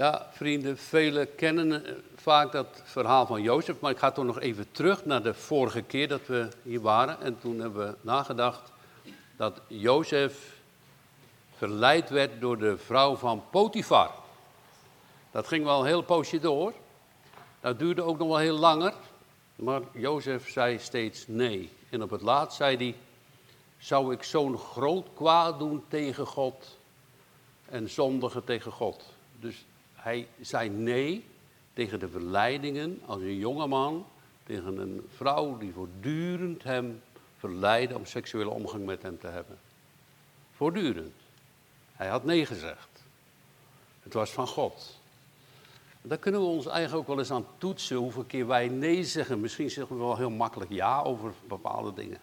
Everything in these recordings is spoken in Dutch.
Ja, vrienden, velen kennen eh, vaak dat verhaal van Jozef, maar ik ga toch nog even terug naar de vorige keer dat we hier waren. En toen hebben we nagedacht dat Jozef verleid werd door de vrouw van Potifar. Dat ging wel een heel poosje door. Dat duurde ook nog wel heel langer. Maar Jozef zei steeds nee. En op het laatst zei hij, zou ik zo'n groot kwaad doen tegen God en zondigen tegen God? Dus hij zei nee tegen de verleidingen als een jongeman tegen een vrouw die voortdurend hem verleidde om seksuele omgang met hem te hebben. Voortdurend. Hij had nee gezegd. Het was van God. Daar kunnen we ons eigenlijk ook wel eens aan toetsen hoeveel keer wij nee zeggen. Misschien zeggen we wel heel makkelijk ja over bepaalde dingen.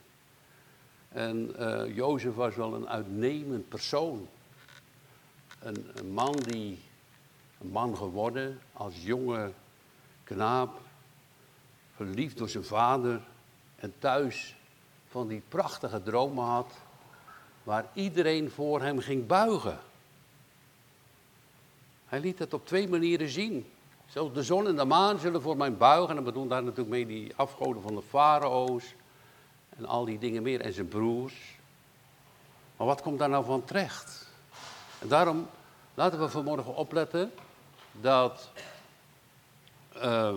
En uh, Jozef was wel een uitnemend persoon. Een, man die, man geworden als jonge knaap, verliefd door zijn vader en thuis van die prachtige dromen had, waar iedereen voor hem ging buigen. Hij liet het op twee manieren zien. Zelfs de zon en de maan zullen voor mij buigen. En dan bedoelt daar natuurlijk mee die afgoden van de farao's. En al die dingen meer. En zijn broers. Maar wat komt daar nou van terecht? En daarom laten we vanmorgen opletten dat uh,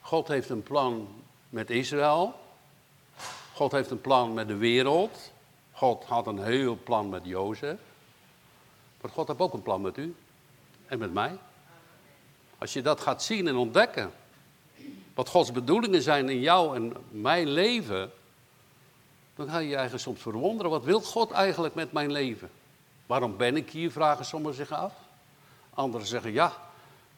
God heeft een plan met Israël. God heeft een plan met de wereld. God had een heel plan met Jozef. Maar God heeft ook een plan met u en met mij. Als je dat gaat zien en ontdekken, wat Gods bedoelingen zijn in jou en mijn leven, dan ga je je eigenlijk soms verwonderen, wat wil God eigenlijk met mijn leven? Waarom ben ik hier, vragen sommigen zich af. Anderen zeggen, ja,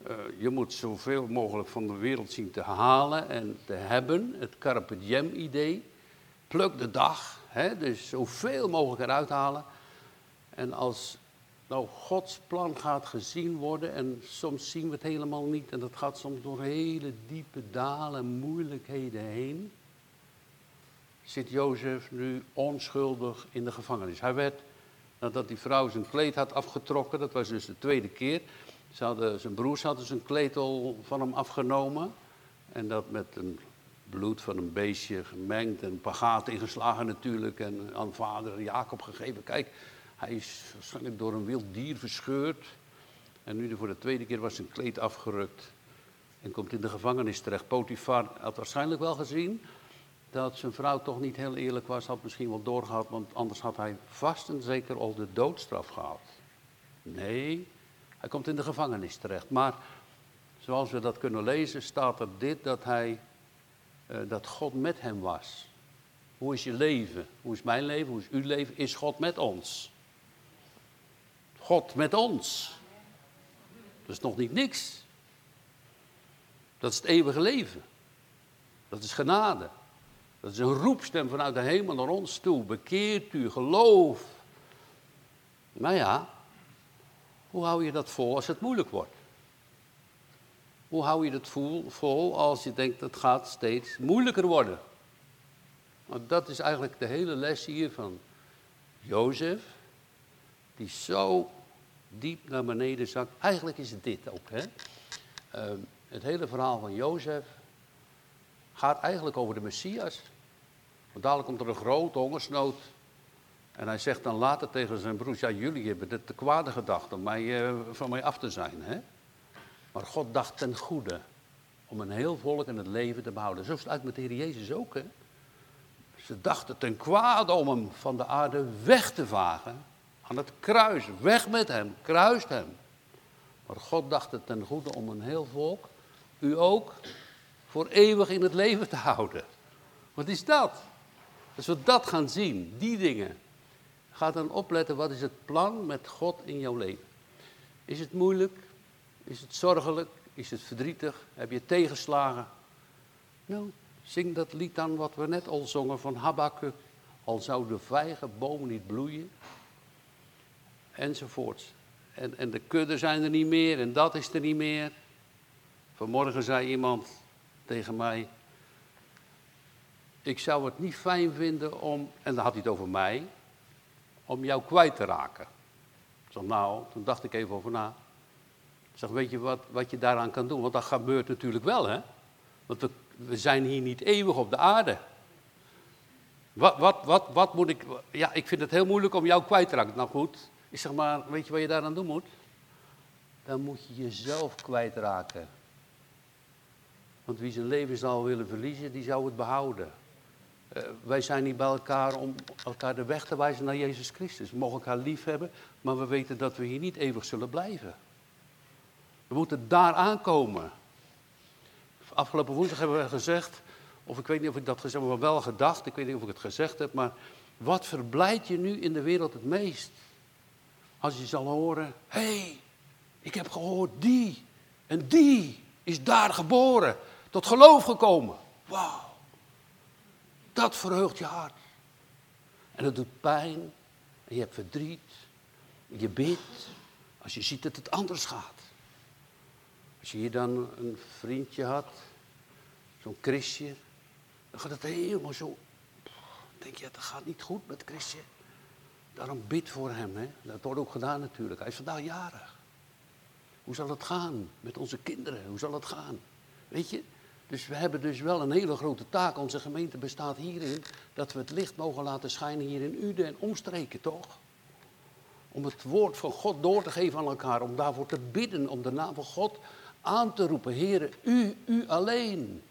uh, je moet zoveel mogelijk van de wereld zien te halen en te hebben, het carpe diem idee. Pluk de dag, hè, dus zoveel mogelijk eruit halen. En als nou Gods plan gaat gezien worden en soms zien we het helemaal niet en dat gaat soms door hele diepe dalen, moeilijkheden heen, zit Jozef nu onschuldig in de gevangenis. Hij werd, nadat die vrouw zijn kleed had afgetrokken, dat was dus de tweede keer, ze hadden, zijn broers hadden zijn kleed al van hem afgenomen en dat met een bloed van een beestje gemengd en een paar ingeslagen natuurlijk en aan vader Jacob gegeven. Kijk, hij is waarschijnlijk door een wild dier verscheurd. En nu voor de tweede keer was zijn kleed afgerukt. En komt in de gevangenis terecht. Potifar had waarschijnlijk wel gezien dat zijn vrouw toch niet heel eerlijk was. Had misschien wel doorgehad, want anders had hij vast en zeker al de doodstraf gehad. Nee, hij komt in de gevangenis terecht. Maar zoals we dat kunnen lezen, staat er dit: dat, hij, uh, dat God met hem was. Hoe is je leven? Hoe is mijn leven? Hoe is uw leven? Is God met ons? God met ons. Dat is nog niet niks. Dat is het eeuwige leven. Dat is genade. Dat is een roepstem vanuit de hemel naar ons toe. Bekeert u, geloof. Maar ja, hoe hou je dat vol als het moeilijk wordt? Hoe hou je dat vol als je denkt dat het gaat steeds moeilijker worden? Want dat is eigenlijk de hele les hier van Jozef die zo diep naar beneden zakt. Eigenlijk is het dit ook. Hè? Uh, het hele verhaal van Jozef gaat eigenlijk over de Messias. Want dadelijk komt er een grote hongersnood. En hij zegt dan later tegen zijn broers, ja jullie hebben de te kwade gedacht om mij, uh, van mij af te zijn. Hè? Maar God dacht ten goede om een heel volk in het leven te behouden. Zo is het uit met de Heer Jezus ook. Hè? Ze dachten ten kwade om hem van de aarde weg te vagen aan het kruis. Weg met hem, kruist hem. Maar God dacht het ten goede om een heel volk, u ook, voor eeuwig in het leven te houden. Wat is dat? Als we dat gaan zien, die dingen, ga dan opletten wat is het plan met God in jouw leven. Is het moeilijk? Is het zorgelijk? Is het verdrietig? Heb je tegenslagen? Nou, zing dat lied dan wat we net al zongen van Habakkuk. Al zou de vijgenboom niet bloeien, enzovoorts. En, en de kudden zijn er niet meer en dat is er niet meer. Vanmorgen zei iemand tegen mij, ik zou het niet fijn vinden om, en dan had hij het over mij, om jou kwijt te raken. Ik nou, toen dacht ik even over na. Zeg, weet je wat, wat je daaraan kan doen? Want dat gebeurt natuurlijk wel, hè? Want we, we zijn hier niet eeuwig op de aarde. Wat, wat, wat, wat moet ik... Ja, ik vind het heel moeilijk om jou kwijt te raken. Nou goed, ik zeg maar, weet je wat je daaraan doen moet? Dan moet je jezelf kwijtraken. Want wie zijn leven zal willen verliezen, die zou het behouden. Uh, wij zijn niet bij elkaar om elkaar de weg te wijzen naar Jezus Christus. We mogen elkaar lief hebben, maar we weten dat we hier niet eeuwig zullen blijven. We moeten daar aankomen. Afgelopen woensdag hebben we gezegd, of ik weet niet of ik dat gezegd heb, maar wel gedacht, ik weet niet of ik het gezegd heb, maar wat verblijdt je nu in de wereld het meest? Als je zal horen, hé, hey, ik heb gehoord die en die is daar geboren, tot geloof gekomen. Wauw, dat verheugt je hart. En dat doet pijn, en je hebt verdriet, je bidt, als je ziet dat het anders gaat. Als je hier dan een vriendje had, zo'n Christje, dan gaat het helemaal zo. Dan denk je, dat gaat niet goed met Christje. Daarom bid voor hem. Hè? Dat wordt ook gedaan natuurlijk. Hij is vandaag jarig. Hoe zal het gaan met onze kinderen? Hoe zal het gaan? Weet je? Dus we hebben dus wel een hele grote taak. Onze gemeente bestaat hierin dat we het licht mogen laten schijnen hier in Uden en omstreken, toch? Om het woord van God door te geven aan elkaar. Om daarvoor te bidden. Om de naam van God aan te roepen. Heren, u, u alleen.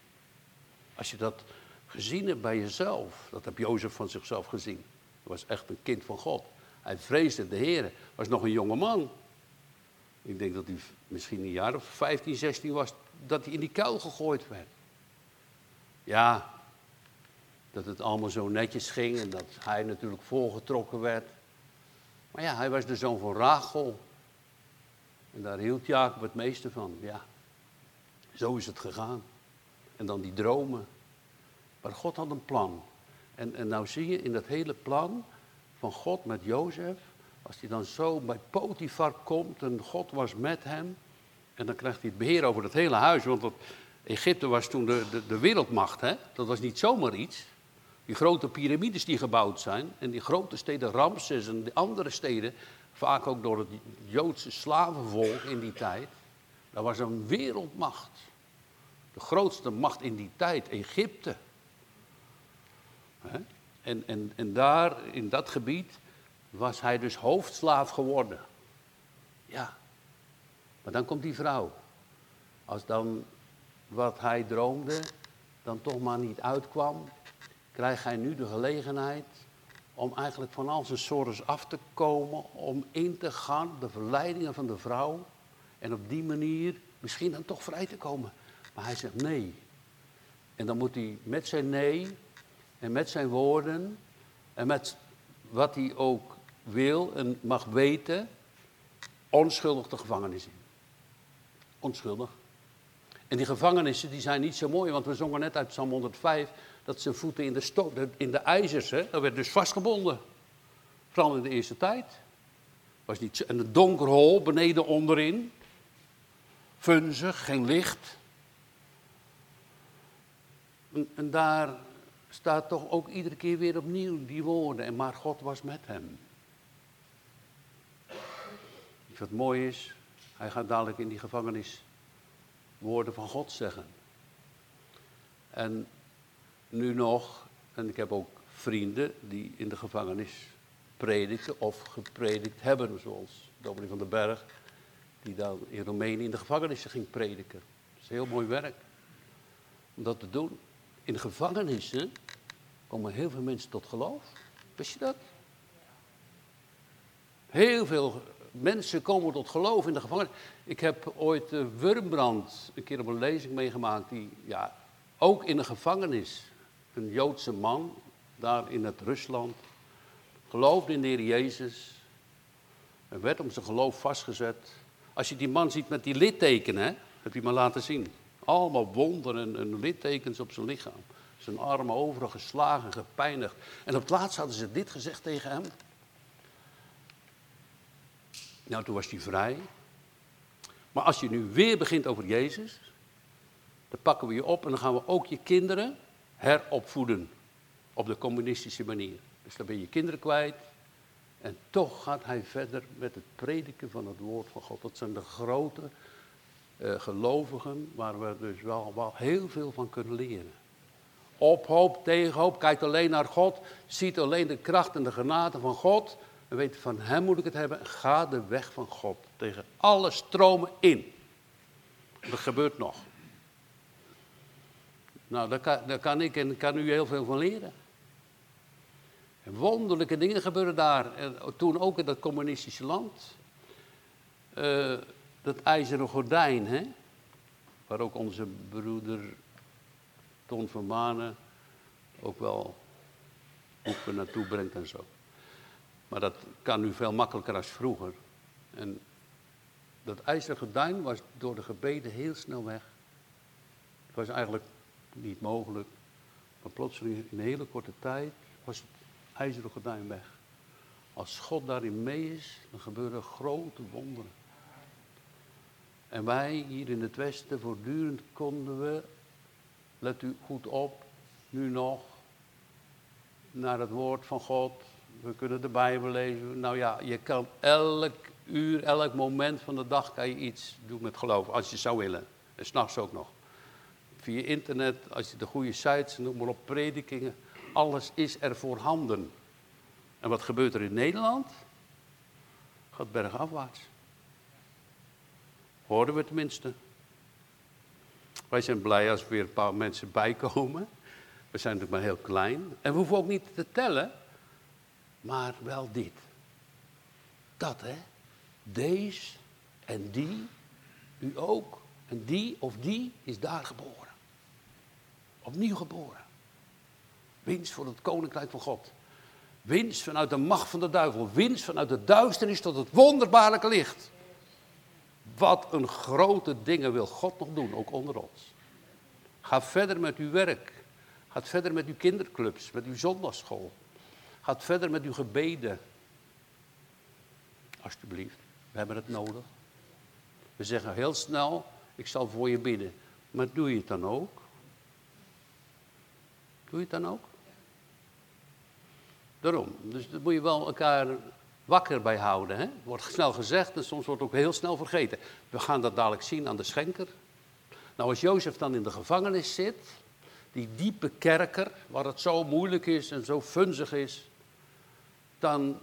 Als je dat gezien hebt bij jezelf. Dat heb Jozef van zichzelf gezien. Hij was echt een kind van God. Hij vreesde de Heer. Was nog een jonge man. Ik denk dat hij misschien een jaar of 15, 16 was. Dat hij in die kuil gegooid werd. Ja, dat het allemaal zo netjes ging. En dat hij natuurlijk volgetrokken werd. Maar ja, hij was de zoon van Rachel. En daar hield Jacob het meeste van. Ja, zo is het gegaan. En dan die dromen. Maar God had een plan. En, en nou zie je in dat hele plan van God met Jozef, als hij dan zo bij Potifar komt en God was met hem, en dan krijgt hij het beheer over het hele huis, want dat, Egypte was toen de, de, de wereldmacht, hè? dat was niet zomaar iets. Die grote piramides die gebouwd zijn, en die grote steden Ramses en de andere steden, vaak ook door het Joodse slavenvolk in die tijd, dat was een wereldmacht. De grootste macht in die tijd, Egypte. En, en, en daar, in dat gebied, was hij dus hoofdslaaf geworden. Ja. Maar dan komt die vrouw. Als dan wat hij droomde, dan toch maar niet uitkwam, krijgt hij nu de gelegenheid om eigenlijk van al zijn sores af te komen, om in te gaan, de verleidingen van de vrouw, en op die manier misschien dan toch vrij te komen. Maar hij zegt nee. En dan moet hij met zijn nee en met zijn woorden en met wat hij ook wil en mag weten, onschuldig de gevangenis in. Onschuldig. En die gevangenissen die zijn niet zo mooi, want we zongen net uit Psalm 105 dat zijn voeten in de, in de ijzers, hè, dat werd dus vastgebonden. Vooral in de eerste tijd. Was niet, en een donker hol beneden onderin. Funzig, geen licht. En, en daar staat toch ook iedere keer weer opnieuw die woorden. En maar God was met hem. Wat mooi is, hij gaat dadelijk in die gevangenis woorden van God zeggen. En nu nog, en ik heb ook vrienden die in de gevangenis prediken of gepredikt hebben, zoals Dominic van den Berg, die dan in Roemenië in de gevangenissen ging prediken. Dat is heel mooi werk om dat te doen. In gevangenissen komen heel veel mensen tot geloof. Wist je dat? Heel veel mensen komen tot geloof in de gevangenis. Ik heb ooit uh, Wurmbrand een keer op een lezing meegemaakt, die ja, ook in de gevangenis, een Joodse man, daar in het Rusland, geloofde in de Heer Jezus. En werd om zijn geloof vastgezet. Als je die man ziet met die littekenen, heb je me laten zien. Allemaal wonden en, en littekens op zijn lichaam. Zijn armen overal geslagen, gepijnigd. En op het laatst hadden ze dit gezegd tegen hem. Nou, toen was hij vrij. Maar als je nu weer begint over Jezus, dan pakken we je op en dan gaan we ook je kinderen heropvoeden. Op de communistische manier. Dus dan ben je kinderen kwijt En toch gaat hij verder met het prediken van het woord van God. Dat zijn de grote uh, gelovigen waar we dus wel, wel heel veel van kunnen leren. Op hoop, tegen hoop, kijkt alleen naar God, ziet alleen de kracht en de genade van God. En weet van hem moet ik het hebben. Ga de weg van God tegen alle stromen in. Dat gebeurt nog. Nou, daar kan, ik en kan u heel veel van leren. En wonderlijke dingen gebeuren daar. En toen ook in dat communistische land. Uh, dat ijzeren gordijn, hè? waar ook onze broeder Ton van Manen ook wel boeken naartoe brengt en zo. Maar dat kan nu veel makkelijker als vroeger. En dat ijzeren was door de gebeden heel snel weg. Het was eigenlijk niet mogelijk. Maar plotseling in een hele korte tijd was het ijzeren gordijn weg. Als God daarin mee is, dan gebeuren grote wonderen. En wij hier in het Westen, voortdurend konden we, let u goed op, nu nog, naar het woord van God. We kunnen de Bijbel lezen. Nou ja, je kan elk uur, elk moment van de dag kan je iets doen met geloof, als je zou willen. En s'nachts ook nog. Via internet, als je de goede sites, noem maar op, predikingen. Alles is er voorhanden. En wat gebeurt er in Nederland? Gaat bergafwaarts. Horen we tenminste. Wij zijn blij als er weer een paar mensen bijkomen. We zijn natuurlijk maar heel klein. En we hoeven ook niet te tellen. Maar wel dit. Dat hè. Deze en die. U ook. En die of die is daar geboren. Opnieuw geboren. Winst voor het koninkrijk van God. Winst vanuit de macht van de duivel. Winst vanuit de duisternis tot het wonderbaarlijke licht. Wat een grote dingen wil God nog doen, ook onder ons. Ga verder met uw werk. Ga verder met uw kinderclubs, met uw zondagschool. Ga verder met uw gebeden. Alsjeblieft, we hebben het nodig. We zeggen heel snel, ik zal voor je bidden. Maar doe je het dan ook? Doe je het dan ook? Daarom, dus dat moet je wel elkaar wakker bij houden. Hè? Wordt snel gezegd en soms wordt ook heel snel vergeten. We gaan dat dadelijk zien aan de schenker. Nou, als Jozef dan in de gevangenis zit, die diepe kerker, waar het zo moeilijk is en zo funzig is, dan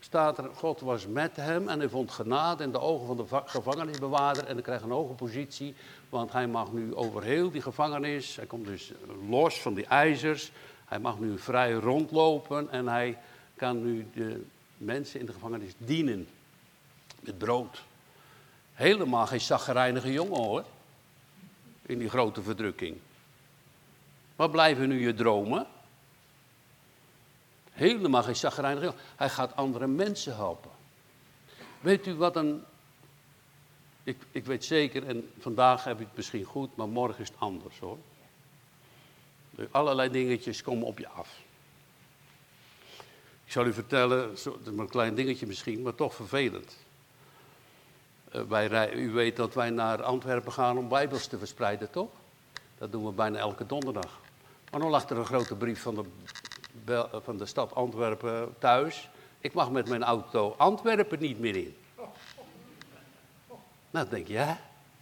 staat er, God was met hem en hij vond genade in de ogen van de gevangenisbewaarder en hij krijgt een hoge positie, want hij mag nu over heel die gevangenis, hij komt dus los van die ijzers, hij mag nu vrij rondlopen en hij kan nu de mensen in de gevangenis dienen met brood. Helemaal geen zaggerijnige jongen hoor, in die grote verdrukking. Wat blijven nu je dromen? Helemaal geen jongen. Hij gaat andere mensen helpen. Weet u wat een... Ik, ik weet zeker, en vandaag heb ik het misschien goed, maar morgen is het anders hoor. Allerlei dingetjes komen op je af. Ik zal u vertellen, een klein dingetje misschien, maar toch vervelend. Uh, wij, u weet dat wij naar Antwerpen gaan om bijbels te verspreiden, toch? Dat doen we bijna elke donderdag. Maar dan lag er een grote brief van de, van de stad Antwerpen thuis. Ik mag met mijn auto Antwerpen niet meer in. Nou, dan denk je, hè?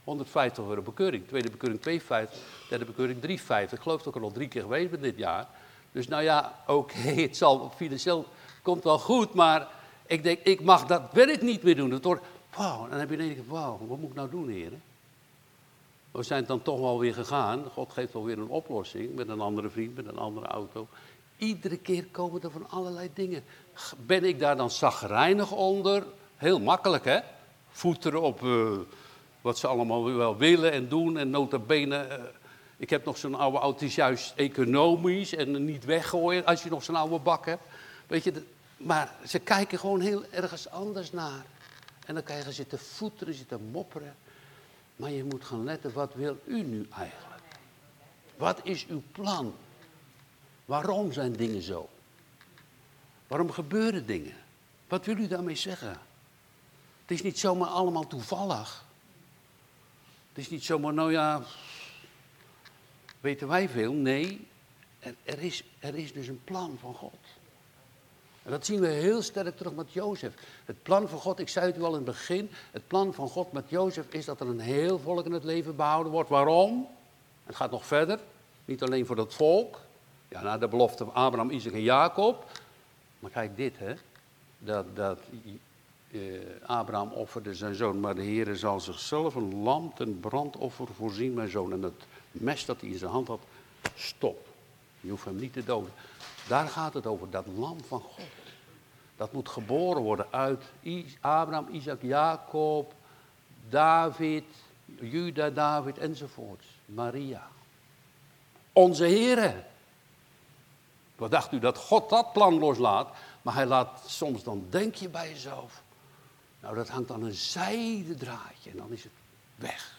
150 euro bekeuring. Tweede bekeuring 250, derde bekeuring 350. Ik geloof dat ik er al drie keer geweest ben dit jaar. Dus nou ja, oké, het zal financieel komt wel goed, maar ik denk, ik mag dat werk niet meer doen. Het wordt, wauw, dan heb je ineens, wauw, wat moet ik nou doen, heren? We zijn dan toch wel weer gegaan. God geeft wel weer een oplossing met een andere vriend, met een andere auto. Iedere keer komen er van allerlei dingen. Ben ik daar dan zagrijnig onder? Heel makkelijk, hè? Voeteren op uh, wat ze allemaal wel willen en doen. En nota bene, uh, ik heb nog zo'n oude auto, is juist economisch en niet weggooien als je nog zo'n oude bak hebt. Weet je, maar ze kijken gewoon heel ergens anders naar. En dan je gaan zitten voeteren, zitten mopperen. Maar je moet gaan letten, wat wil u nu eigenlijk? Wat is uw plan? Waarom zijn dingen zo? Waarom gebeuren dingen? Wat wil u daarmee zeggen? Het is niet zomaar allemaal toevallig. Het is niet zomaar, nou ja, weten wij veel. Nee, er, is, er is dus een plan van God. En dat zien we heel sterk terug met Jozef. Het plan van God, ik zei het u al in het begin, het plan van God met Jozef is dat er een heel volk in het leven behouden wordt. Waarom? Het gaat nog verder, niet alleen voor dat volk, ja, na de belofte van Abraham, Isaac en Jacob. Maar kijk dit, hè. Dat, dat eh, Abraham offerde zijn zoon, maar de Heer zal zichzelf een lam ten brandoffer voorzien, mijn zoon. En het mes dat hij in zijn hand had, stop. Je hoeft hem niet te doden. Daar gaat het over, dat lam van God. Dat moet geboren worden uit Abraham, Isaac, Jacob, David, Juda, David enzovoorts. Maria. Onze Heere. Wat dacht u dat God dat plan loslaat? Maar hij laat soms dan denk je bij jezelf. Nou, dat hangt aan een zijde draadje en dan is het weg.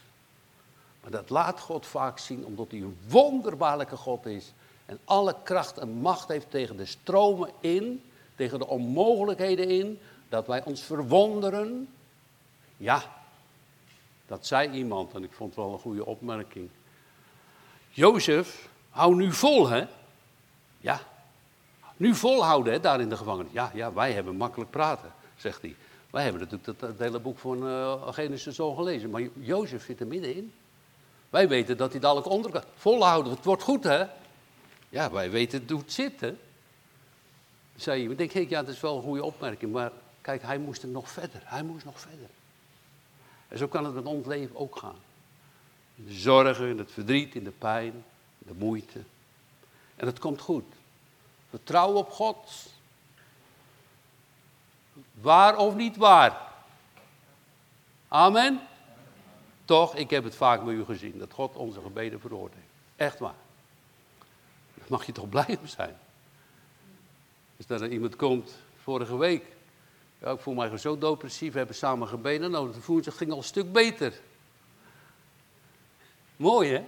Maar dat laat God vaak zien omdat hij een wonderbaarlijke God is. En alle kracht en macht heeft tegen de stromen in, tegen de onmogelijkheden in, dat wij ons verwonderen. Ja, dat zei iemand en ik vond het wel een goede opmerking. Jozef, hou nu vol, hè? Ja, nu volhouden, hè, daar in de gevangenis. Ja, ja, wij hebben makkelijk praten, zegt hij. Wij hebben natuurlijk het, hele boek van uh, Genesis zo gelezen, maar Jozef zit er middenin. Wij weten dat hij dadelijk onder kan. Volhouden, het wordt goed, hè? Ja, wij weten hoe het zit, hè? Zei je, denk ik, ja, dat is wel een goede opmerking, maar kijk, hij moest er nog verder. Hij moest nog verder. En zo kan het met ons leven ook gaan. De zorgen, het verdriet, in de pijn, de moeite. En het komt goed. Vertrouw op God. Waar of niet waar? Amen? Toch, ik heb het vaak bij u gezien, dat God onze gebeden verhoord heeft. Echt waar. Daar mag je toch blij om zijn. Dus dat er iemand komt, vorige week. Ja, ik voel mij zo depressief, we hebben samen gebeden. Nou, de voelsel ging al een stuk beter. Mooi hè?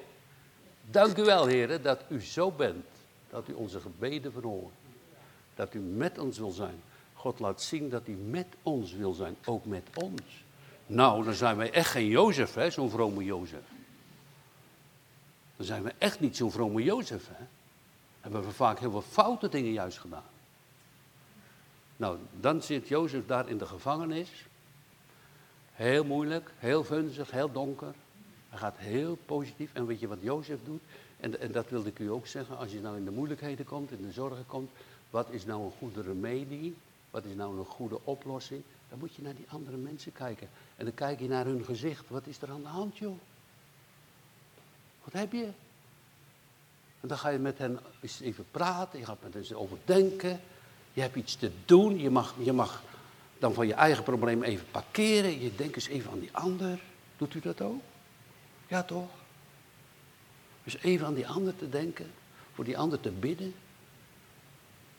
Dank u wel, heren, dat u zo bent. Dat u onze gebeden verhoort. Dat u met ons wil zijn. God laat zien dat hij met ons wil zijn, ook met ons. Nou, dan zijn wij echt geen Jozef, hè, zo'n vrome Jozef. Dan zijn we echt niet zo'n vrome Jozef, hè. Hebben we vaak heel veel foute dingen juist gedaan. Nou, dan zit Jozef daar in de gevangenis. Heel moeilijk, heel vunzig, heel donker. Hij gaat heel positief. En weet je wat Jozef doet? En, en dat wilde ik u ook zeggen. Als je nou in de moeilijkheden komt, in de zorgen komt. Wat is nou een goede remedie? Wat is nou een goede oplossing? Dan moet je naar die andere mensen kijken. En dan kijk je naar hun gezicht. Wat is er aan de hand, joh? Wat heb je? En dan ga je met hen eens even praten. Je gaat met hen overdenken. Je hebt iets te doen. Je mag, je mag dan van je eigen probleem even parkeren. Je denkt eens even aan die ander. Doet u dat ook? Ja, toch? Dus even aan die ander te denken. Voor die ander te bidden.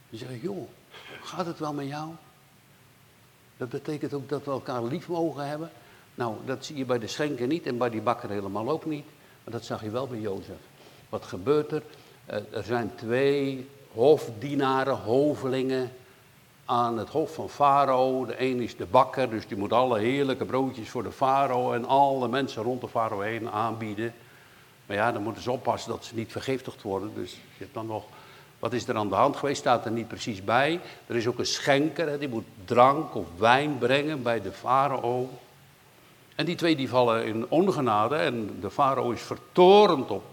En zeggen, joh, gaat het wel met jou? Dat betekent ook dat we elkaar lief mogen hebben. Nou, dat zie je bij de schenker niet en bij die bakker helemaal ook niet. Maar dat zag je wel bij Jozef. Wat gebeurt er? Eh, er zijn twee hofdienaren, hovelingen aan het hof van Farao. De een is de bakker, dus die moet alle heerlijke broodjes voor de farao en alle mensen rond de farao heen aanbieden. Maar ja, dan moeten ze oppassen dat ze niet vergiftigd worden. Dus hebt dan nog wat is er aan de hand geweest, staat er niet precies bij. Er is ook een schenker, die moet drank of wijn brengen bij de farao. En die twee die vallen in ongenade en de farao is vertorend op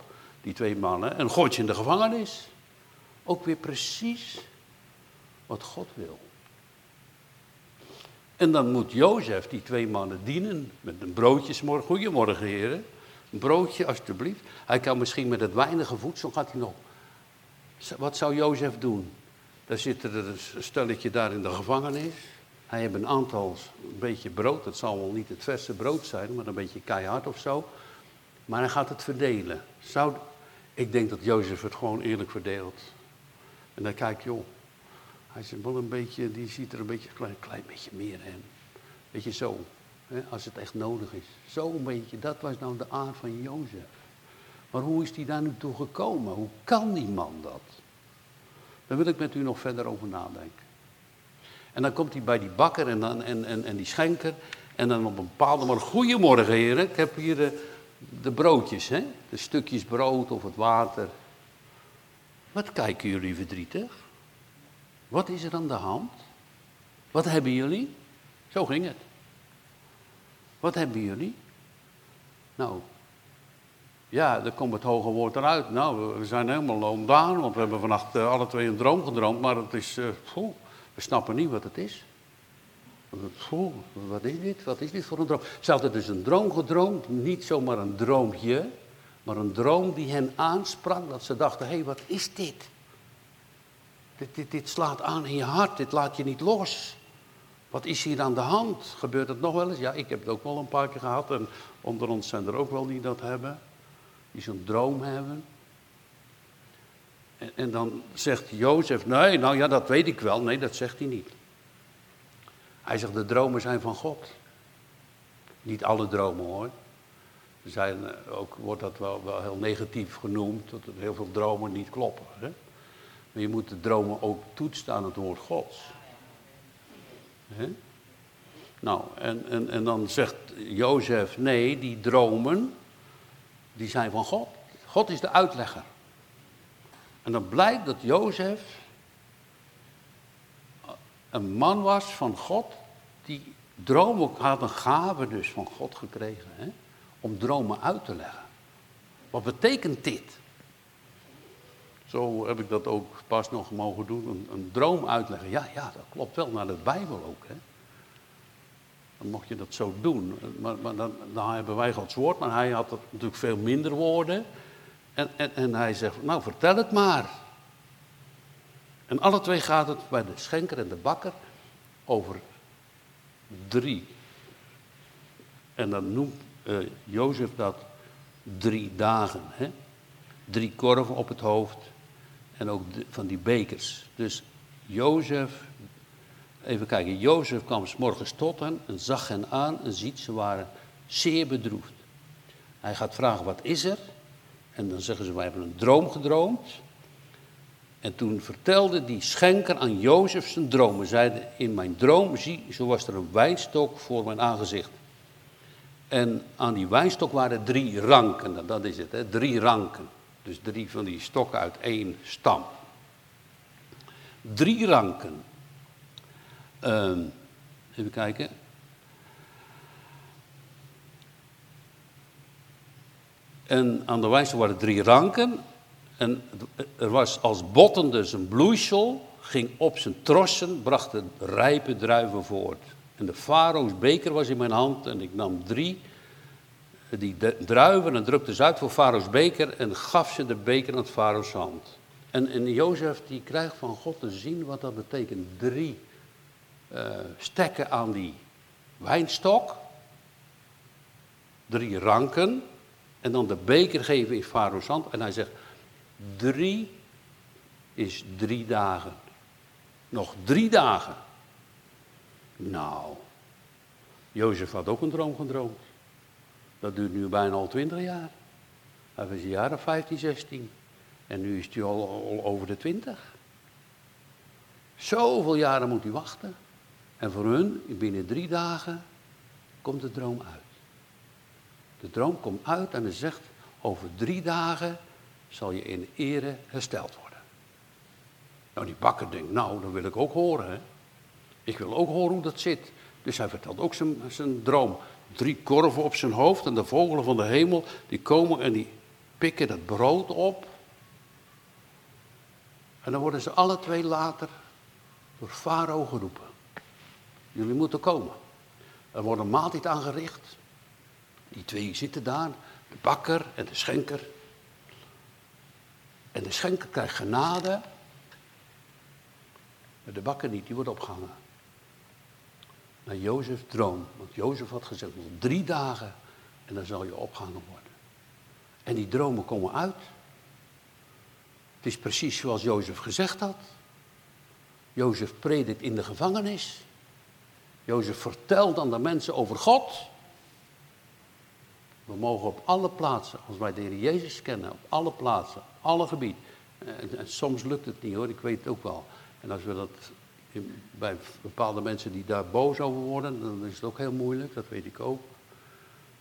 die twee mannen en gooit je in de gevangenis. Ook weer precies wat God wil. En dan moet Jozef die twee mannen dienen met een broodjesmorgen. Goedemorgen heren, een broodje alsjeblieft. Hij kan misschien met het weinige voedsel, gaat hij nog wat zou Jozef doen? Daar zit er een stelletje daar in de gevangenis. Hij heeft een aantal, een beetje brood. Het zal wel niet het verse brood zijn, maar een beetje keihard of zo. Maar hij gaat het verdelen. Zou, ik denk dat Jozef het gewoon eerlijk verdeelt. En dan kijk joh, hij wel een beetje, die ziet er een beetje, klein, klein beetje meer in. Beetje zo, als het echt nodig is. Zo een beetje, dat was nou de aard van Jozef. Maar hoe is die daar nu toe gekomen? Hoe kan die man dat? Daar wil ik met u nog verder over nadenken. En dan komt hij bij die bakker en, dan, en, en, en die schenker. En dan op een bepaalde manier, goedemorgen heren, ik heb hier de, de broodjes, hè? de stukjes brood of het water. Wat kijken jullie verdrietig? Wat is er aan de hand? Wat hebben jullie? Zo ging het. Wat hebben jullie? Nou, ja, dan komt het hoge woord eruit. Nou, we zijn helemaal ontdaan, want we hebben vannacht uh, alle twee een droom gedroomd, maar het is, uh, we snappen niet wat het is. Wat is dit? Wat is dit voor een droom? Ze hadden dus een droom gedroomd, niet zomaar een droompje, maar een droom die hen aansprak, dat ze dachten, hé, hey, wat is dit? Dit, dit? dit slaat aan in je hart, dit laat je niet los. Wat is hier aan de hand? Gebeurt het nog wel eens? Ja, ik heb het ook wel een paar keer gehad en onder ons zijn er ook wel die dat hebben die zo'n droom hebben. En, en, dan zegt Jozef, nee, nou ja, dat weet ik wel. Nee, dat zegt hij niet. Hij zegt, de dromen zijn van God. Niet alle dromen hoor. Er zijn, eh, ook wordt dat wel, wel heel negatief genoemd, dat heel veel dromen niet kloppen. Hè? Maar je moet de dromen ook toetsen aan het woord Gods. Nou, en, en, en dan zegt Jozef, nee, die dromen, die zijn van God. God is de uitlegger. En dan blijkt dat Jozef een man was van God, die dromen had een gave dus van God gekregen, om dromen uit te leggen. Wat betekent dit? Zo heb ik dat ook pas nog mogen doen, een, een droom uitleggen. Ja, ja, dat klopt wel naar de Bijbel ook. Hè. Dan mocht je dat zo doen. Maar, maar dan, dan, hebben wij Gods woord, maar hij had natuurlijk veel minder woorden. En, en, en hij zegt, nou vertel het maar. En alle twee gaat het bij de schenker en de bakker over drie. En dan noemt uh, Jozef dat drie dagen. Hè? Drie korven op het hoofd en ook van die bekers. Dus Jozef Even kijken, Jozef kwam s morgens tot hen en zag hen aan en ziet, ze waren zeer bedroefd. Hij gaat vragen, wat is er? En dan zeggen ze, wij hebben een droom gedroomd. En toen vertelde die schenker aan Jozef zijn droom. Zeide, in mijn droom, zie, zo was er een wijnstok voor mijn aangezicht. En aan die wijnstok waren drie ranken, dat is het, hè? drie ranken. Dus drie van die stokken uit één stam. Drie ranken. Uh, even kijken. En aan de wijze waren drie ranken. En er was als botten dus een bloeisel, ging op zijn trossen, bracht de rijpe druiven voort. En de farao's beker was in mijn hand en ik nam drie, die druiven en drukte ze uit voor farao's beker en gaf ze de beker aan het hand. En, en Jozef die krijgt van God te zien wat dat betekent. Drie uh, stekken aan die wijnstok. Drie ranken. En dan de beker geven in Farao's hand. En hij zegt, drie is drie dagen. Nog drie dagen. Nou, Jozef had ook een droom gedroomd. Dat duurt nu bijna al twintig jaar. Hij was een jaar of 15, 16. En nu is hij al, over de twintig. Zoveel jaren moet hij wachten. En voor hun, binnen drie dagen, komt de droom uit. De droom komt uit en hij zegt, over drie dagen zal je in ere hersteld worden. Nou, die bakker denkt, nou, dat wil ik ook horen. Hè? Ik wil ook horen hoe dat zit. Dus hij vertelt ook zijn, zijn droom. Drie korven op zijn hoofd en de vogelen van de hemel, die komen en die pikken dat brood op. En dan worden ze alle twee later door Farao geroepen. Jullie moeten komen. Er wordt een maaltijd aangericht. Die twee zitten daar, de bakker en de schenker. En de schenker krijgt genade. Maar de bakker niet, die wordt opgehangen. Naar Jozef droom. Want Jozef had gezegd, nog drie dagen en dan zal je opgehangen worden. En die dromen komen uit. Het is precies zoals Jozef gezegd had. Jozef predikt in de gevangenis. Jozef vertelt aan de mensen over God. We mogen op alle plaatsen, als wij de Heer Jezus kennen, op alle plaatsen, alle gebieden. En, en, soms lukt het niet hoor, ik weet het ook wel. En als we dat bij bepaalde mensen die daar boos over worden, dan is het ook heel moeilijk, dat weet ik ook.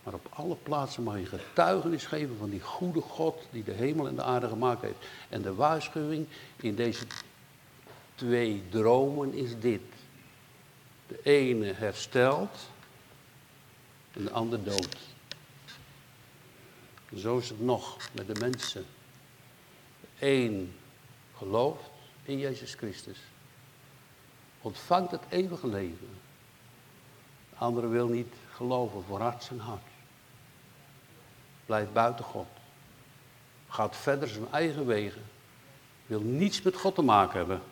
Maar op alle plaatsen mag je getuigenis geven van die goede God die de hemel en de aarde gemaakt heeft. En de waarschuwing in deze twee dromen is dit. De ene herstelt en de ander dood. Zo is het nog met de mensen. Een gelooft in Jezus Christus. Ontvangt het eeuwige leven. De andere wil niet geloven voor hart hart. Blijft buiten God. Gaat verder zijn eigen wegen. Wil niets met God te maken hebben.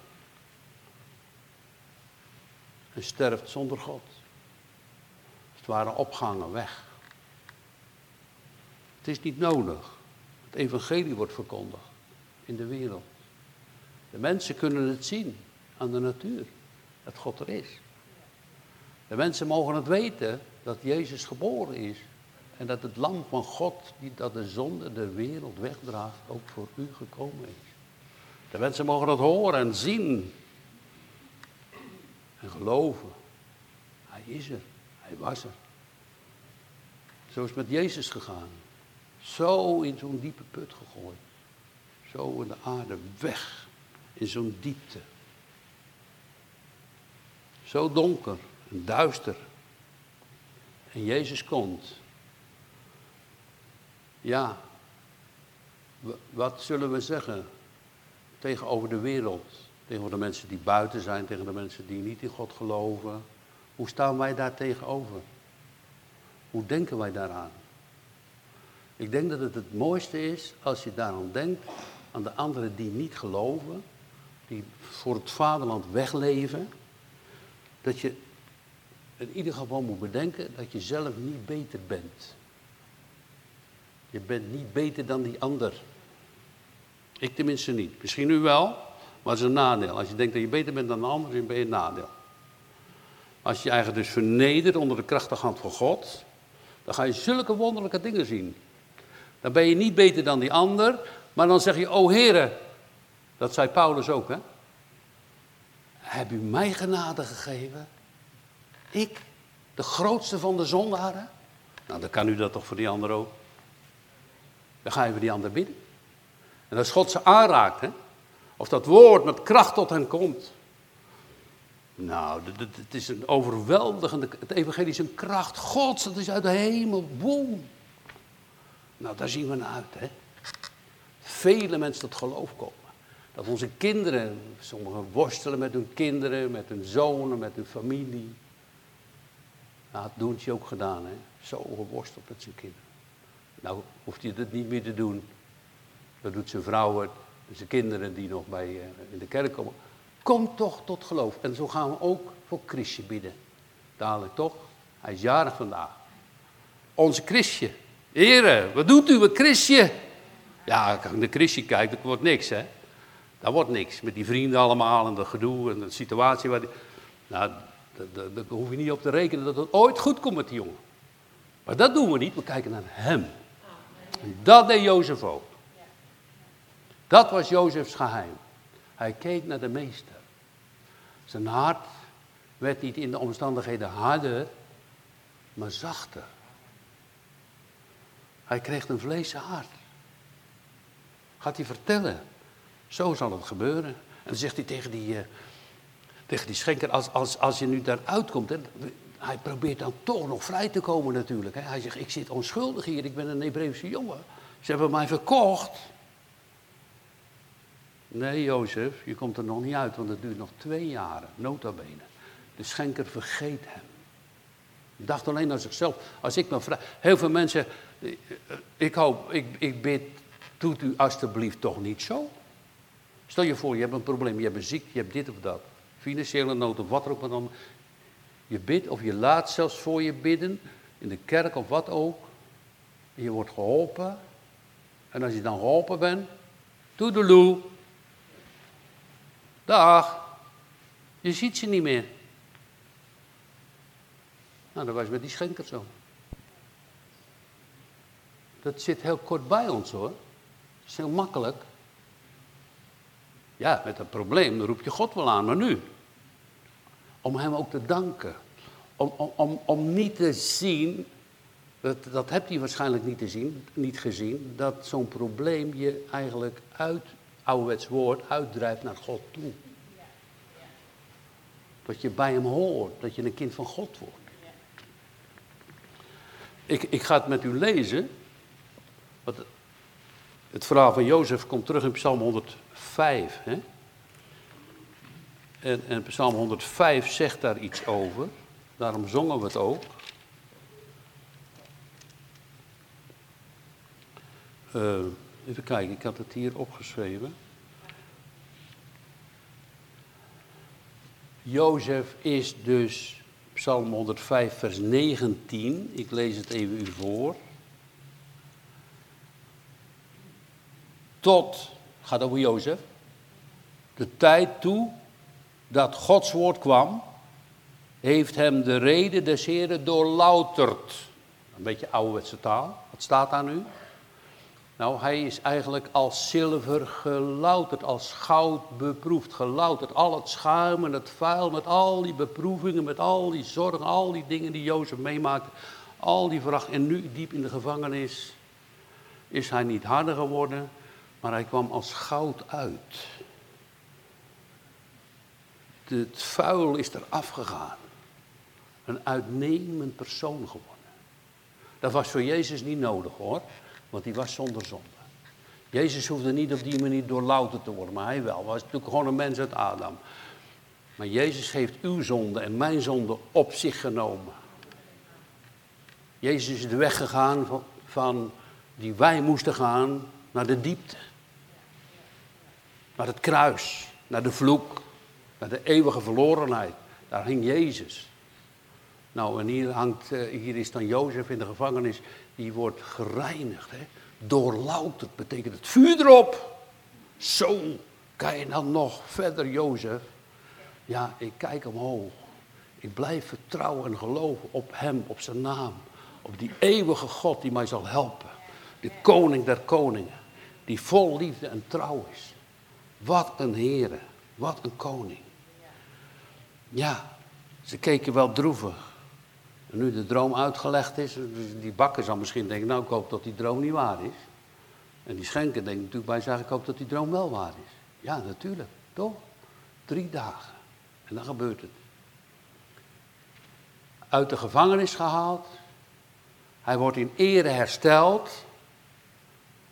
En sterft zonder God. Het waren opgangen weg. Het is niet nodig. Het evangelie wordt verkondigd in de wereld. De mensen kunnen het zien aan de natuur, dat God er is. De mensen mogen het weten dat Jezus geboren is. En dat het lam van God, die dat de zonde de wereld wegdraagt, ook voor u gekomen is. De mensen mogen het horen en zien. En geloven. Hij is er. Hij was er. Zo is het met Jezus gegaan. Zo in zo'n diepe put gegooid. Zo in de aarde weg. In zo'n diepte. Zo donker en duister. En Jezus komt. Ja, wat zullen we zeggen tegenover de wereld? Tegenover de mensen die buiten zijn, tegen de mensen die niet in God geloven. Hoe staan wij daar tegenover? Hoe denken wij daaraan? Ik denk dat het het mooiste is als je daaraan denkt aan de anderen die niet geloven, die voor het vaderland wegleven, dat je in ieder geval moet bedenken dat je zelf niet beter bent. Je bent niet beter dan die ander. Ik tenminste niet. Misschien u wel, maar het is een nadeel. Als je denkt dat je beter bent dan de ander, dan ben je een nadeel. Als je je eigenlijk dus vernedert onder de krachtige hand van God, dan ga je zulke wonderlijke dingen zien. Dan ben je niet beter dan die ander, maar dan zeg je, o heren, dat zei Paulus ook, hè. Heb u mij genade gegeven? Ik, de grootste van de zondaren? Nou, dan kan u dat toch voor die ander ook. Dan ga voor die ander bidden. En als God ze aanraakt, hè, of dat woord met kracht tot hen komt. Nou, het is een overweldigende, het evangelie is een kracht Gods, dat is uit de hemel, boem. Nou, daar zien we naar uit, hè. Vele mensen tot geloof komen. Dat onze kinderen, sommigen worstelen met hun kinderen, met hun zonen, met hun familie. Nou, dat Doentje ook gedaan, hè. Zo geworsteld met zijn kinderen. Nou, hoeft hij dat niet meer te doen. Dat doet zijn vrouwen, zijn kinderen die nog bij, uh, in de kerk komen. Kom toch tot geloof. En zo gaan we ook voor Christje bidden. Dadelijk toch? Hij is jarig vandaag. Onze Christje. Heren, wat doet u met Christje? Ja, als ik naar Christje kijk, dat wordt niks, hè. Dat wordt niks. Met die vrienden allemaal en dat gedoe en de situatie waar die... Nou, daar hoef je niet op te rekenen dat het ooit goed komt met die jongen. Maar dat doen we niet, we kijken naar hem. Dat deed Jozef ook. Dat was Jozefs geheim. Hij keek naar de meester. Zijn hart werd niet in de omstandigheden harder, maar zachter. Hij kreeg een vleesen hart. Gaat hij vertellen. Zo zal het gebeuren. En dan zegt hij tegen die, uh, tegen die schenker, als, als, als je nu daar uitkomt, hè, hij probeert dan toch nog vrij te komen natuurlijk. Hè. Hij zegt, ik zit onschuldig hier, ik ben een Hebreeuwse jongen. Ze hebben mij verkocht. Nee, Jozef, je komt er nog niet uit, want het duurt nog twee jaren, nota bene. De schenker vergeet hem. Dacht alleen aan zichzelf. Als ik me vraag. Heel veel mensen. Ik hoop, ik, ik bid. Doet u alstublieft toch niet zo? Stel je voor, je hebt een probleem, je hebt een ziekte, je hebt dit of dat. Financiële nood of wat er ook dan. Je bidt of je laat zelfs voor je bidden. In de kerk of wat ook. Je wordt geholpen. En als je dan geholpen bent. Toedeloe. Dag. Je ziet ze niet meer. Nou, dat was met die schenker zo. Dat zit heel kort bij ons hoor. Dat is heel makkelijk. Ja, met een probleem, dan roep je God wel aan, maar nu. Om hem ook te danken. Om, om, om, om niet te zien, dat, dat hebt hij waarschijnlijk niet, te zien, niet gezien, dat zo'n probleem je eigenlijk uit, ouderwets woord, uitdrijft naar God toe. Dat je bij hem hoort, dat je een kind van God wordt. Ik, ik ga het met u lezen. Het verhaal van Jozef komt terug in Psalm 105. Hè? En, en Psalm 105 zegt daar iets over. Daarom zongen we het ook. Uh, even kijken, ik had het hier opgeschreven. Jozef is dus, Psalm 105, vers 19. Ik lees het even u voor. Tot, gaat over Jozef, de tijd toe dat Gods woord kwam, heeft hem de reden des Heren doorlouterd. Een beetje ouderwetse taal. Wat staat daar nu? Nou, hij is eigenlijk als zilver gelouterd, als goud beproefd, gelouterd. Al het schuim en het vuil, met al die beproevingen, met al die zorgen, al die dingen die Jozef meemaakte. Al die vracht. En nu, diep in de gevangenis, is hij niet harder geworden, maar hij kwam als goud uit. Het vuil is er afgegaan. Een uitnemend persoon geworden. Dat was voor Jezus niet nodig hoor. Want die was zonder zonde. Jezus hoefde niet op die manier doorlouterd te worden, maar hij wel. Hij was natuurlijk gewoon een mens uit Adam. Maar Jezus heeft uw zonde en mijn zonde op zich genomen. Jezus is de weg gegaan van die wij moesten gaan naar de diepte. Naar het kruis, naar de vloek, naar de eeuwige verlorenheid. Daar hing Jezus. Nou, en hier, hangt, eh, hier is dan Jozef in de gevangenis die wordt gereinigd. Hè? Doorlouterd betekent het vuur erop. Zo, kan je dan nog verder, Jozef? Ja, ik kijk omhoog. Ik blijf vertrouwen en geloven op Hem, op Zijn naam. Op die eeuwige God die mij zal helpen. De koning der koningen. Die vol liefde en trouw is. Wat een Heere, wat een koning. Ja, ze keken wel droevig. En nu de droom uitgelegd is, die bakker zal misschien denken, nou ik hoop dat die droom niet waar is. En die schenker denkt natuurlijk bij zich, ik hoop dat die droom wel waar is. Ja, natuurlijk, toch? Drie dagen. En dan gebeurt het. Uit de gevangenis gehaald. Hij wordt in ere hersteld.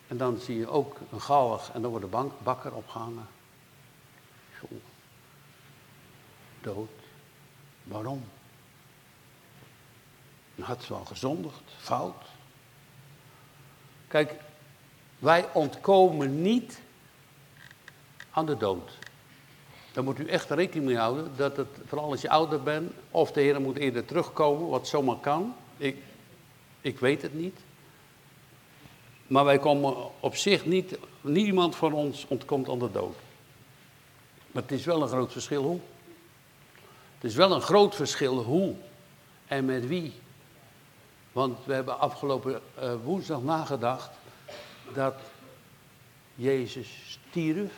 En dan zie je ook een galg en dan wordt de bakker opgehangen. Dood. Waarom? Dan had ze gezondigd, fout. Kijk, wij ontkomen niet aan de dood. Daar moet u echt rekening mee houden, dat het, vooral als je ouder bent, of de Heer moet eerder terugkomen, wat zomaar kan. Ik, ik weet het niet. Maar wij komen op zich niet, niemand van ons ontkomt aan de dood. Maar het is wel een groot verschil hoe. Het is wel een groot verschil hoe en met wie. Want we hebben afgelopen uh, woensdag nagedacht dat Jezus stierf.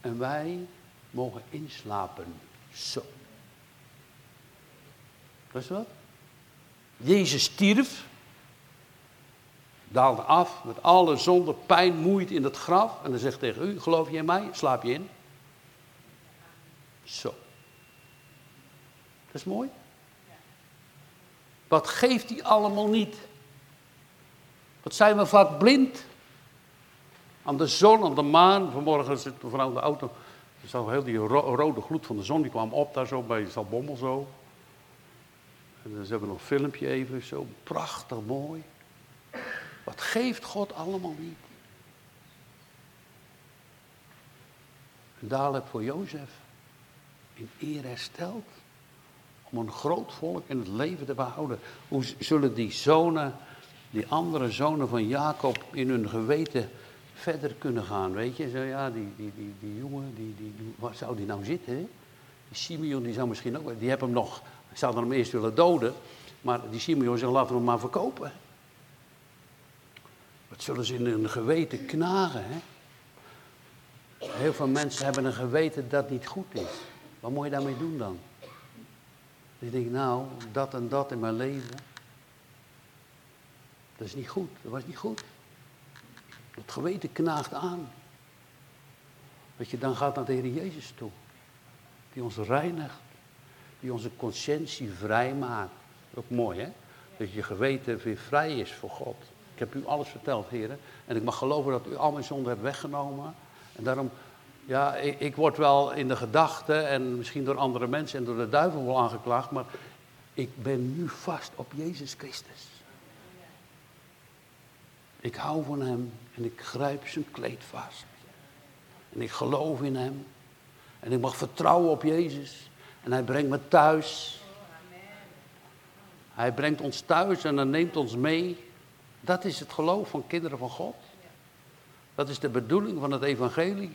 En wij mogen inslapen. Zo. Dat is wat? Jezus stierf. Daalde af met alle zonde, pijn, moeite in het graf. En dan zegt tegen u, geloof je in mij? Slaap je in? Zo. Dat is mooi. Wat geeft hij allemaal niet? Wat zijn we vaak blind? Aan de zon, aan de maan. Vanmorgen zit we vanuit de auto. Er zag heel die rode gloed van de zon, die kwam op daar zo bij Zalbommel zo. En dan hebben we nog een filmpje even, zo prachtig mooi. Wat geeft God allemaal niet? En dadelijk voor Jozef in eer hersteld om een groot volk in het leven te behouden. Hoe zullen die zonen, die andere zonen van Jacob, in hun geweten verder kunnen gaan? Weet je, zo ja, die, die, die, die jongen, die, die, waar zou die nou zitten? Hè? Die Simeon, die zou misschien ook, die hebben hem nog, zouden hem eerst willen doden, maar die Simeon zal laten we hem maar verkopen. Wat zullen ze in hun geweten knagen, hè? Heel veel mensen hebben een geweten dat niet goed is. Wat moet je daarmee doen dan? Ik denk, nou, dat en dat in mijn leven. Dat is niet goed. Dat was niet goed. Het geweten knaagt aan. Dat je dan gaat naar de Heer Jezus toe. Die ons reinigt. Die onze conscientie vrijmaakt. Ook mooi, hè? Dat je geweten weer vrij is voor God. Ik heb u alles verteld, heren. En ik mag geloven dat u al mijn zonden hebt weggenomen. En daarom, ja, ik, ik word wel in de gedachten en misschien door andere mensen en door de duivel wel aangeklaagd. Maar ik ben nu vast op Jezus Christus. Ik hou van Hem en ik grijp zijn kleed vast. En ik geloof in Hem. En ik mag vertrouwen op Jezus. En Hij brengt me thuis. Hij brengt ons thuis en dan neemt ons mee. Dat is het geloof van kinderen van God. Dat is de bedoeling van het evangelie.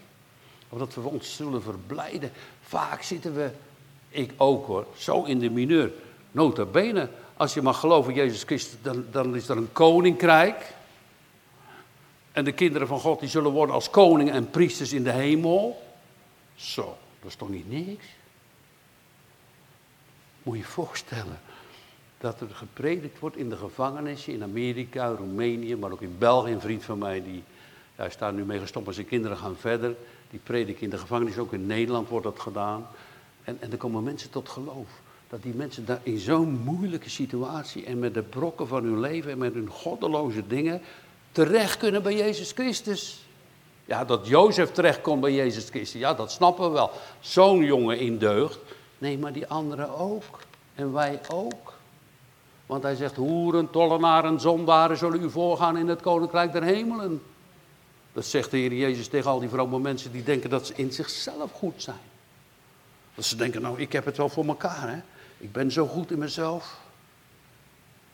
Of dat we ons zullen verblijden. Vaak zitten we, ik ook hoor, zo in de mineur. Nota bene, als je mag geloven in Jezus Christus, dan, dan is er een koninkrijk. En de kinderen van God die zullen worden als koningen en priesters in de hemel. Zo, dat is toch niet niks? Moet je je voorstellen dat er gepredikt wordt in de gevangenissen in Amerika, Roemenië, maar ook in België. Een vriend van mij, die, ja, staat nu mee gestopt, maar zijn kinderen gaan verder. Die prediken in de gevangenis, ook in Nederland wordt dat gedaan. En, en er komen mensen tot geloof. Dat die mensen daar in zo'n moeilijke situatie en met de brokken van hun leven en met hun goddeloze dingen terecht kunnen bij Jezus Christus. Ja, dat Jozef terecht komt bij Jezus Christus, ja, dat snappen we wel. Zo'n jongen in deugd. Nee, maar die anderen ook. En wij ook. Want hij zegt, hoeren, tollenaren, zondaren zullen u voorgaan in het koninkrijk der hemelen. Dat zegt de Heer Jezus tegen al die vrome mensen die denken dat ze in zichzelf goed zijn. Dat ze denken, nou, ik heb het wel voor elkaar, hè. Ik ben zo goed in mezelf.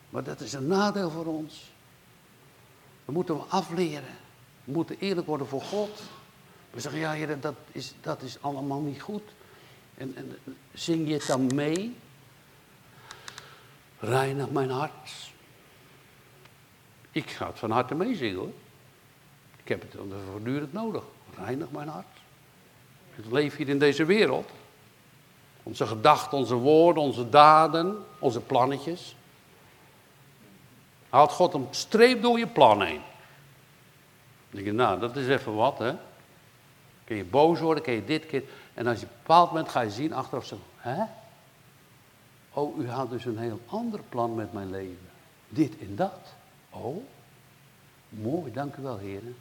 Maar dat is een nadeel voor ons. We moeten we afleren. We moeten eerlijk worden voor God. We zeggen, ja, heer, dat is, dat is allemaal niet goed. En, en zing je het dan mee? Reinig mijn hart. Ik ga het van harte meezingen hoor. Ik heb het voortdurend nodig. Reinig mijn hart. Ik leef hier in deze wereld. Onze gedachten, onze woorden, onze daden, onze plannetjes. Haalt God een streep door je plan heen. Dan denk je, nou, dat is even wat, hè. Kun je boos worden, kun je dit, keer. En als je op een bepaald moment ga je zien achteraf zo, hè? Oh, u had dus een heel ander plan met mijn leven. Dit en dat. Oh, mooi, dank u wel, heren.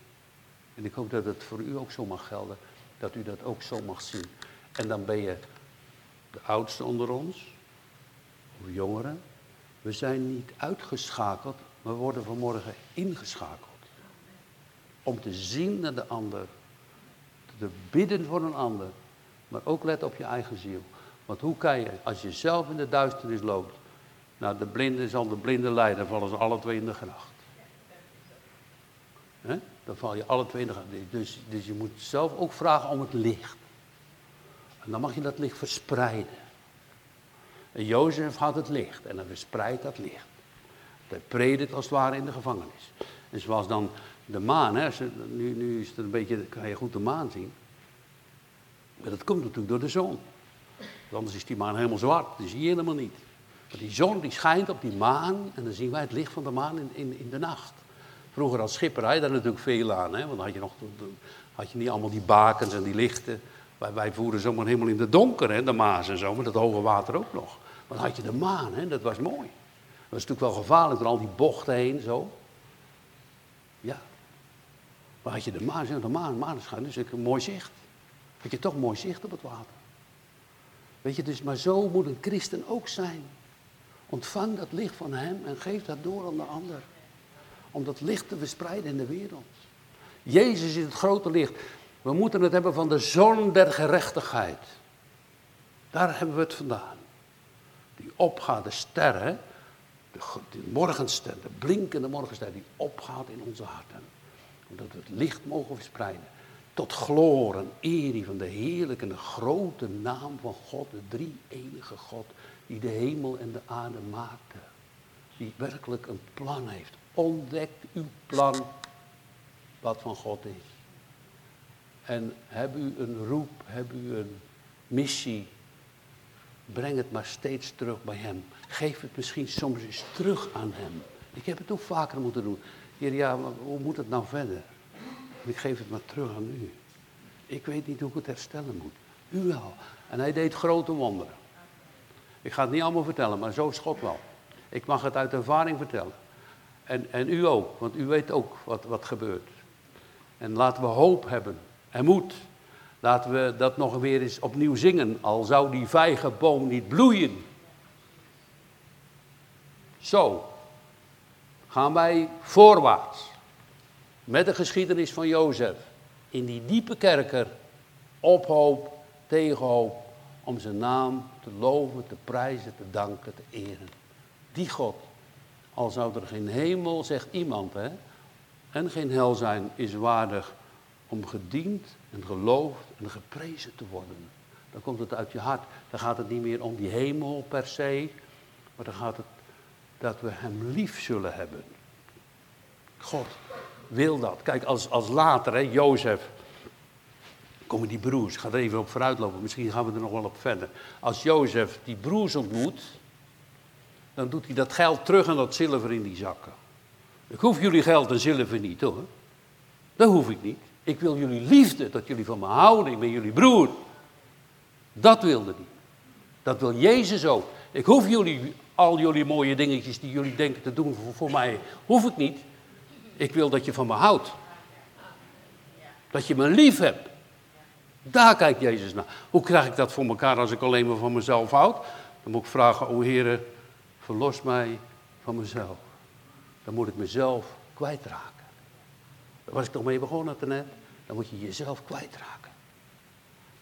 En ik hoop dat het voor u ook zo mag gelden. Dat u dat ook zo mag zien. En dan ben je de oudste onder ons, of jongeren. We zijn niet uitgeschakeld, we worden vanmorgen ingeschakeld. Om te zien naar de ander. Te bidden voor een ander. Maar ook let op je eigen ziel. Want hoe kan je, als je zelf in de duisternis loopt, nou de blinde zal de blinde leiden, vallen ze alle twee in de gracht. Dan val je alle twee in de gracht. Dus, dus je moet zelf ook vragen om het licht. En dan mag je dat licht verspreiden. En Jozef had het licht en dan verspreidt dat licht. Hij predikt als het ware in de gevangenis. En zoals dan de maan, nu, nu is het een beetje, kan je goed de maan zien. Maar dat komt natuurlijk door de zon. Want anders is die maan helemaal zwart, die zie je helemaal niet. Maar die zon die schijnt op die maan en dan zien wij het licht van de maan in, in, in de nacht. Vroeger als schipper had je daar natuurlijk veel aan, hè? want dan had je, nog, had je niet allemaal die bakens en die lichten. Wij, wij voeren zomaar helemaal in de donker, hè, de Maas en zo, met dat hoge water ook nog. Maar dan had je de maan, hè, dat was mooi. Dat was natuurlijk wel gevaarlijk door al die bochten heen, zo. Ja. Maar had je de maan, de maan, maneschijn, dus een mooi zicht. Had je toch mooi zicht op het water. Weet je, dus maar zo moet een christen ook zijn. Ontvang dat licht van hem en geef dat door aan de ander. Om dat licht te verspreiden in de wereld. Jezus is het grote licht. We moeten het hebben van de zon der gerechtigheid. Daar hebben we het vandaan. Die opgaat, de sterren, de, de morgenster, de blinkende morgenster die opgaat in onze harten. Omdat we het licht mogen verspreiden. Tot glorie en eer van de heerlijke en de grote naam van God, de drie enige God, die de hemel en de aarde maakte. Die werkelijk een plan heeft. Ontdekt uw plan, wat van God is. En heb u een roep, heb u een missie, breng het maar steeds terug bij Hem. Geef het misschien soms eens terug aan Hem. Ik heb het ook vaker moeten doen. Heer, ja, maar hoe moet het nou verder? Ik geef het maar terug aan u. Ik weet niet hoe ik het herstellen moet. U wel. En hij deed grote wonderen. Ik ga het niet allemaal vertellen, maar zo is God wel. Ik mag het uit ervaring vertellen. En, en u ook, want u weet ook wat, wat gebeurt. En laten we hoop hebben en moed. Laten we dat nog weer eens opnieuw zingen, al zou die vijgenboom niet bloeien. Zo gaan wij voorwaarts met de geschiedenis van Jozef in die diepe kerker op hoop, tegen hoop, om zijn naam te loven, te prijzen, te danken, te eren. Die God, al zou er geen hemel, zegt iemand, hè, en geen hel zijn, is waardig om gediend en geloofd en geprezen te worden. Dan komt het uit je hart. Dan gaat het niet meer om die hemel per se, maar dan gaat het dat we hem lief zullen hebben. God wil dat. Kijk, als, als later, hè, Jozef, komen die broers, ik ga er even op vooruit lopen, misschien gaan we er nog wel op verder. Als Jozef die broers ontmoet, dan doet hij dat geld terug en dat zilver in die zakken. Ik hoef jullie geld en zilver niet hoor. Dat hoef ik niet. Ik wil jullie liefde, dat jullie van me houden. Ik ben jullie broer. Dat wilde hij. Dat wil Jezus ook. Ik hoef jullie, al jullie mooie dingetjes die jullie denken te doen voor, voor mij, hoef ik niet. Ik wil dat je van me houdt. Dat je me lief hebt. Daar kijkt Jezus naar. Hoe krijg ik dat voor elkaar als ik alleen maar van mezelf houd? Dan moet ik vragen, o Heer, verlos mij van mezelf. Dan moet ik mezelf kwijtraken. Daar was ik toch mee begonnen net. Dan moet je jezelf kwijtraken.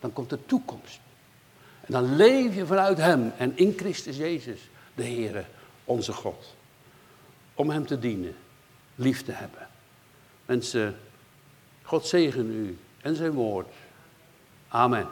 Dan komt de toekomst. En dan leef je vanuit Hem en in Christus Jezus, de Heere, onze God. Om Hem te dienen, lief te hebben. Mensen, God zegen u en zijn woord. Amen.